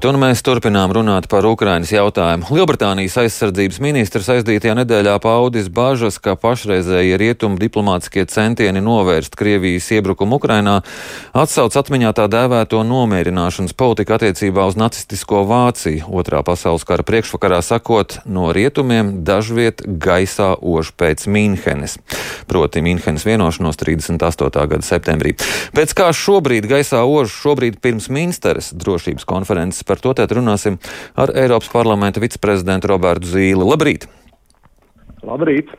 Un mēs turpinām runāt par Ukrainas jautājumu. Lielbritānijas aizsardzības ministrs aizdītajā nedēļā paudis bažas, ka pašreizējie rietumu diplomātiskie centieni novērst Krievijas iebrukumu Ukrainā atsauc atmiņā tā dēvēto nomierināšanas politiku attiecībā uz nacistisko Vāciju. Otrā pasaules kara priekšvakarā sakot, no rietumiem dažviet gaisā ož pēc Mīnhenes, proti Mīnhenes vienošanos 38. gada septembrī. Pēc kā šobrīd gaisā ož, šobrīd pirms Minsteres drošības konferences Par to tēt runāsim ar Eiropas parlamenta viceprezidentu Robertu Zīli. Labrīt! Labrīt!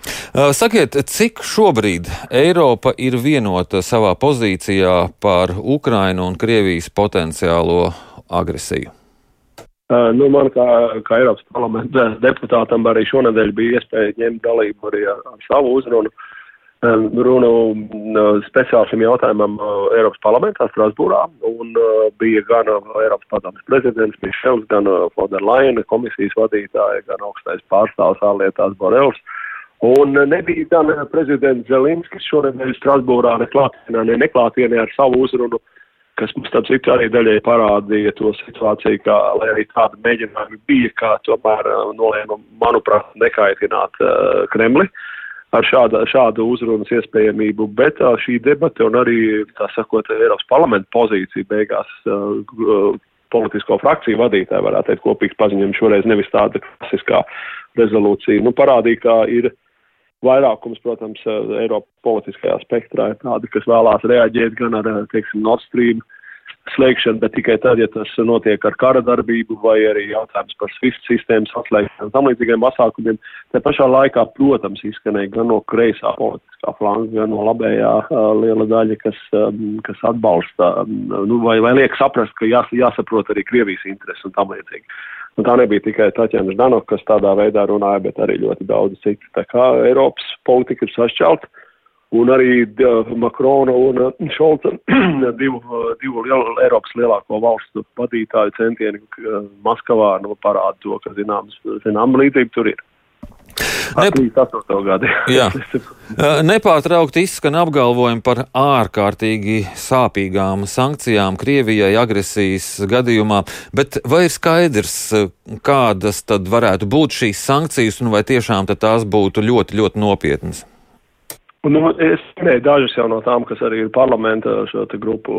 Sakiet, cik šobrīd Eiropa ir vienota savā pozīcijā par Ukrainu un Krievijas potenciālo agresiju? Nu, man kā, kā Eiropas parlamenta deputātam arī šonadēļ bija iespēja ņemt dalību arī ar, ar savu uzrunu. Uh, runu speciāli šim jautājumam Eiropas parlamentā Strasbūrā, un bija gan Eiropas padomas prezidents Mišels, gan Foderlaina komisijas vadītāja, gan augstais pārstāvs ārlietās Borels. Un nebija gan prezidents Zelinskis šonadēļ Strasbūrā ne klātienē, ne neklātienē ar savu uzrunu, kas mums tāds citu arī daļai parādīja to situāciju, kā, lai arī tāda mēģinājumi bija, kā tomēr nolēma, manuprāt, nekaitināt uh, Kremli. Uh, ar šādu, šādu uzrunas iespējamību, bet šī debata un arī, tā sakot, Eiropas parlamenta pozīcija beigās politisko frakciju vadītāji varētu teikt kopīgs paziņojums šoreiz nevis tāda klasiskā rezolūcija. Nu, parādīja, ka ir vairākums, protams, Eiropas politiskajā spektrā ir tādi, kas vēlās reaģēt gan ar, teiksim, Nord Stream uh, slēgšanu, bet tikai tad, ja tas notiek ar kara darbību vai arī jautājums par SWIFT sistēmas atslēgšanu tam līdzīgiem pasākumiem. Te pašā laikā, protams, izskanēja gan no kreisā politiskā flanga, gan no labējā liela daļa, kas, kas atbalsta, nu, vai, vai liek saprast, ka jās, jāsaprot arī Krievijas intereses un tam līdzīgi. Un tā nebija tikai Taķēna Ždanok, kas tādā veidā runāja, bet arī ļoti daudz citu. Tā kā Eiropas politika ir sašķelta un arī Makrona un Šolca divu, divu lielu, Eiropas lielāko valstu vadītāju centieni Maskavā nu, parāda to, ka zināms, zinām līdzība tur ir. Nep. Nepārtraukti izskan apgalvojumi par ārkārtīgi sāpīgām sankcijām Krievijai agresijas gadījumā, bet vai ir skaidrs, kādas tad varētu būt šīs sankcijas un vai tiešām tās būtu ļoti, ļoti nopietnas? Un, nu, es minēju dažas jau no tām, kas arī ir parlamenta šo grupu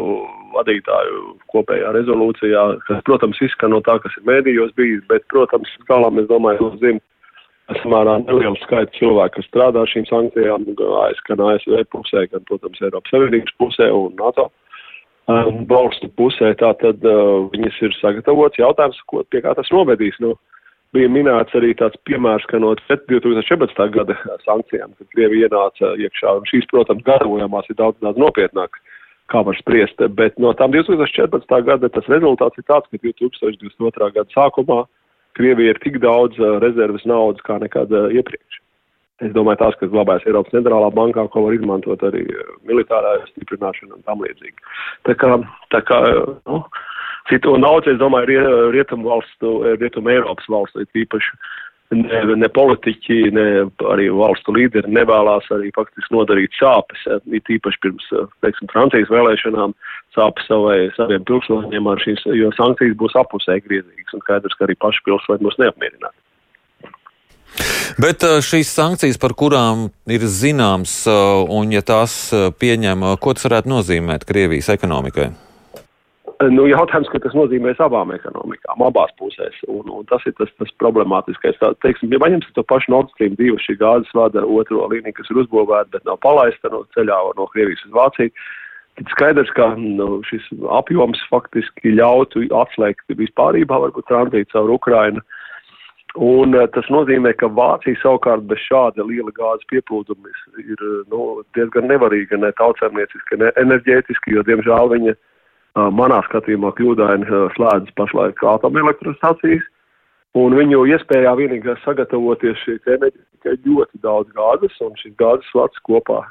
vadītāju kopējā rezolūcijā, kas, protams, izskan no tā, kas ir mēdījos bijis, bet, protams, galā mēs domājam, ka zim samērā nelielu skaitu cilvēku, kas strādā šīm sankcijām, gan ASV pusē, gan, protams, Eiropas Savienības pusē un NATO um, valstu pusē, tātad uh, viņas ir sagatavots jautājums, ko, pie kā tas novedīs. Nu, no, bija minēts arī tāds piemērs, ka no 2014. gada sankcijām, kad Krievija ienāca iekšā, un šīs, protams, gatavojamās ir daudz, daudz nopietnāk, kā var spriest, bet no tām 2014. gada tas rezultāts ir tāds, ka 2022. gada sākumā Krievija ir tik daudz rezerves naudas kā nekad iepriekš. Es domāju, tās, kas glabājas Eiropas centrālā bankā, ko var izmantot arī militārā stiprināšana un tam līdzīgi. Tā kā, tā kā, nu, citu naudu, es domāju, rietumu valstu, rietumu Eiropas valstu, īpaši ne, ne politiķi, ne arī valstu līderi nevēlās arī faktiski nodarīt sāpes, it īpaši pirms, teiksim, Francijas vēlēšanām sāpes savai, saviem pilsoņiem ar šīs, jo sankcijas būs apusē griezīgas un skaidrs, ka arī paši pilsoņi būs neapmierināti. Bet šīs sankcijas, par kurām ir zināms, un ja tās pieņem, ko tas varētu nozīmēt Krievijas ekonomikai? Nu, jautājums, ka tas nozīmēs abām ekonomikām, abās pusēs, un, un tas ir tas, tas problemātiskais. Tā, teiksim, ja paņemsim to pašu Nord Stream 2, šī gāzes vada otro līniju, kas ir uzbūvēta, bet nav palaista no ceļā no Krievijas uz Vāciju, tad skaidrs, ka nu, šis apjoms faktiski ļautu atslēgt vispārībā varbūt tranzītu caur Ukrainu. Un tas nozīmē, ka Vācija savukārt bez šāda liela gāzes pieplūduma ir nu, diezgan nevarīga ne tautsēmnieciski, ne enerģētiski, jo, diemžēl, viņa manā skatījumā kļūdaini slēdz pašlaik atomelektrostacijas, un viņu iespējā vienīgā sagatavoties šī enerģija ļoti daudz gāzes, un šis gāzes vats kopā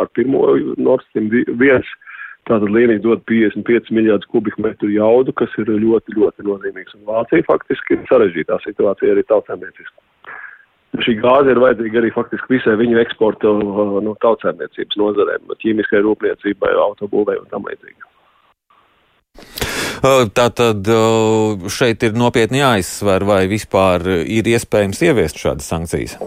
ar pirmo Nord Stream 1 tātad līnija dod 55 miljardus kubikmetru jaudu, kas ir ļoti, ļoti nozīmīgs, un Vācija faktiski ir sarežģītā situācija arī tautsēmnieciski. Šī gāze ir vajadzīga arī faktiski visai viņu eksporta no tautsēmniecības nozarēm, ķīmiskai rūpniecībai, autobūvei un tam līdzīgi. Tā tad šeit ir nopietni jāizsver, vai vispār ir iespējams ieviest šādas sankcijas.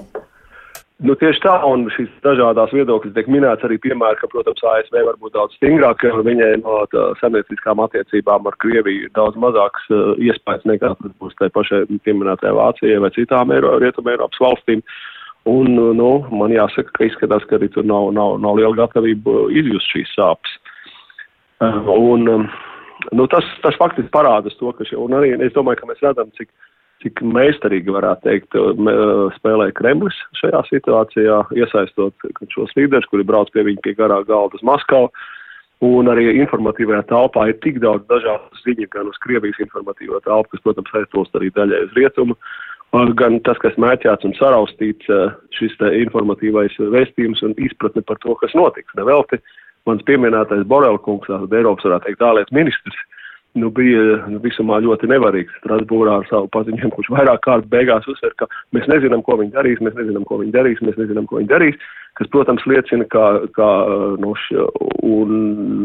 Nu, tieši tā, un šīs dažādās viedokļas tiek minēts arī piemēri, ka, protams, ASV var būt daudz stingrāk, un viņai no saimnieciskām attiecībām ar Krieviju ir daudz mazāks uh, iespējas nekā būs tai pašai pieminētajai Vācijai vai citām Eiro, Rietumē Eiropas valstīm. Un, nu, man jāsaka, ka izskatās, ka arī tur nav, nav, nav liela gatavība izjust šīs sāpes. Uh, un, um, nu, tas, tas faktiski parādas to, ka šie, arī es domāju, ka mēs redzam, cik, cik meistarīgi varētu teikt, spēlē Kremlis šajā situācijā, iesaistot šos līderus, kuri brauc pie viņa pie garā galda uz Maskavu. Un arī informatīvajā telpā ir tik daudz dažādu ziņu, gan uz Krievijas informatīvo telpu, kas, protams, aizplūst arī daļai uz rietumu, gan tas, kas mēķēts un saraustīts šis informatīvais vēstījums un izpratne par to, kas notiks. Nevelti mans pieminētais Borela kungs, Eiropas varētu teikt ārlietu ministrs, nu, bija nu, visumā ļoti nevarīgs. Strasbūrā ar savu paziņojumu, kurš vairāk kārt beigās uzsver, ka mēs nezinām, ko viņi darīs, mēs nezinām, ko viņi darīs, mēs nezinām, ko viņi darīs, kas, protams, liecina, ka, ka, nu, š, un,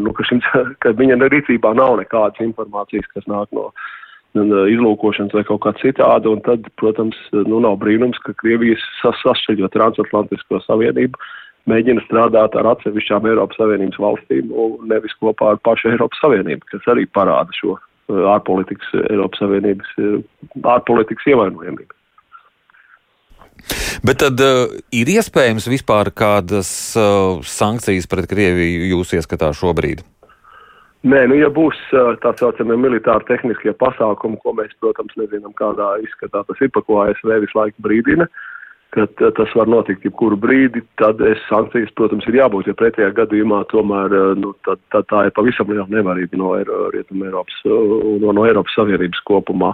nu, ka, šim, ka viņa rīcībā nav nekādas informācijas, kas nāk no izlūkošanas vai kaut kā citāda, un tad, protams, nu, nav brīnums, ka Krievijas sas, sašķeļot transatlantisko savienību mēģina strādāt ar atsevišķām Eiropas Savienības valstīm un nevis kopā ar pašu Eiropas Savienību, kas arī parāda šo uh, ārpolitikas, Eiropas Savienības uh, ārpolitikas ievainojamību. Bet tad uh, ir iespējams vispār kādas uh, sankcijas pret Krieviju jūs ieskatā šobrīd? Nē, nu, ja būs tā saucamie militāri tehniskie pasākumi, ko mēs, protams, nezinām, kādā izskatā tas ir, pa ko ASV visu laiku brīdina, uh, ka tas var notikt jebkuru brīdi, tad es sankcijas, protams, ir jābūt, jo pretējā gadījumā tomēr eh, nu, tā, tā, tā ir pavisam liela nevarība no Rietuma Eiropas un no, no Eiropas Savienības kopumā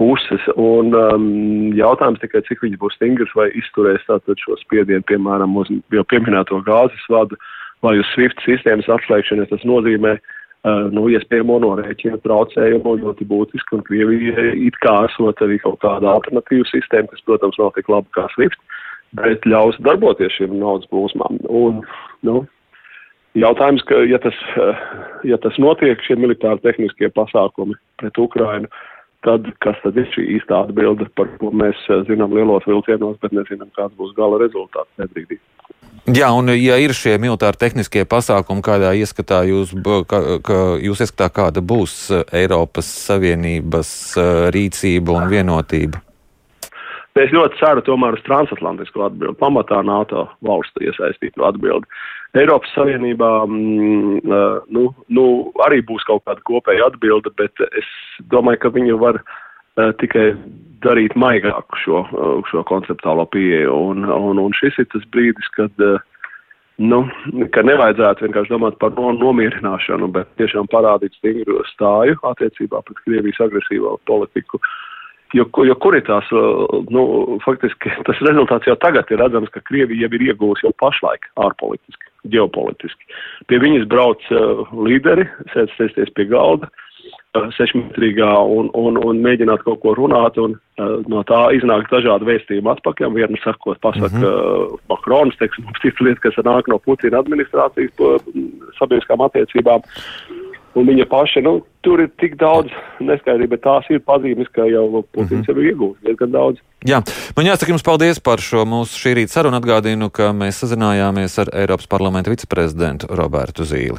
puses. Un um, jautājums tikai, cik viņš būs stingrs vai izturēs tātad šo spiedienu, piemēram, uz jau pieminēto gāzes vadu vai uz SWIFT sistēmas atslēgšanu, ja tas nozīmē, uh, Eh, nu, iespējamo norēķinu traucējumu ļoti būtiski, un Krievija it kā esot arī kaut kāda alternatīva sistēma, kas, protams, nav tik laba kā SWIFT, bet ļaus darboties šiem naudas plūsmām. Un, nu, jautājums, ka, ja tas, eh, ja tas notiek, šie militāri tehniskie pasākumi pret Ukrainu, tad kas tad ir šī īstā atbilde, par ko mēs eh, zinām lielos vilcienos, bet nezinām, kāds būs gala rezultāts nebrīdī. Jā, un ja ir šie militāri tehniskie pasākumi, kādā ieskatā jūs, ka, ka jūs ieskatā, kāda būs eh, Eiropas Savienības eh, rīcība un vienotība? Es ļoti ceru tomēr uz transatlantisko atbildi, pamatā NATO valstu iesaistītu atbildi. Eiropas Savienībā mm, eh, nu, nu, arī būs kaut kāda kopēja atbilde, bet es domāju, ka viņi var uh, tikai darīt maigāku šo, uh, šo konceptuālo pieeju. Un, un, un šis ir tas brīdis, kad, uh, nu, ka nevajadzētu vienkārši domāt par no, nomierināšanu, bet tiešām parādīt stingru stāju attiecībā pret Krievijas agresīvo politiku. Jo, jo kur ir tās, uh, nu, faktiski tas rezultāts jau tagad ir redzams, ka Krievija jau ir iegūsi jau pašlaik ārpolitiski, ģeopolitiski. Pie viņas brauc uh, līderi, sēž sēsties pie galda, uh, sešmetrīgā un, un, un mēģināt kaut ko runāt, un uh, no tā iznāk dažādi vēstījumi atpakaļ. Vienu sakot, pasaka mm -hmm. uh, Makrons, teiksim, cita lieta, kas nāk no Putina administrācijas sabiedriskām attiecībām. Un viņa paša, nu, tur ir tik daudz neskaidrība, bet tās ir pazīmes, ka jau Putins mm -hmm. ir iegūst diezgan daudz. Jā, man jāsaka jums paldies par šo mūsu šī rīta sarunu. Atgādinu, ka mēs sazinājāmies ar Eiropas parlamenta viceprezidentu Robertu Zīli.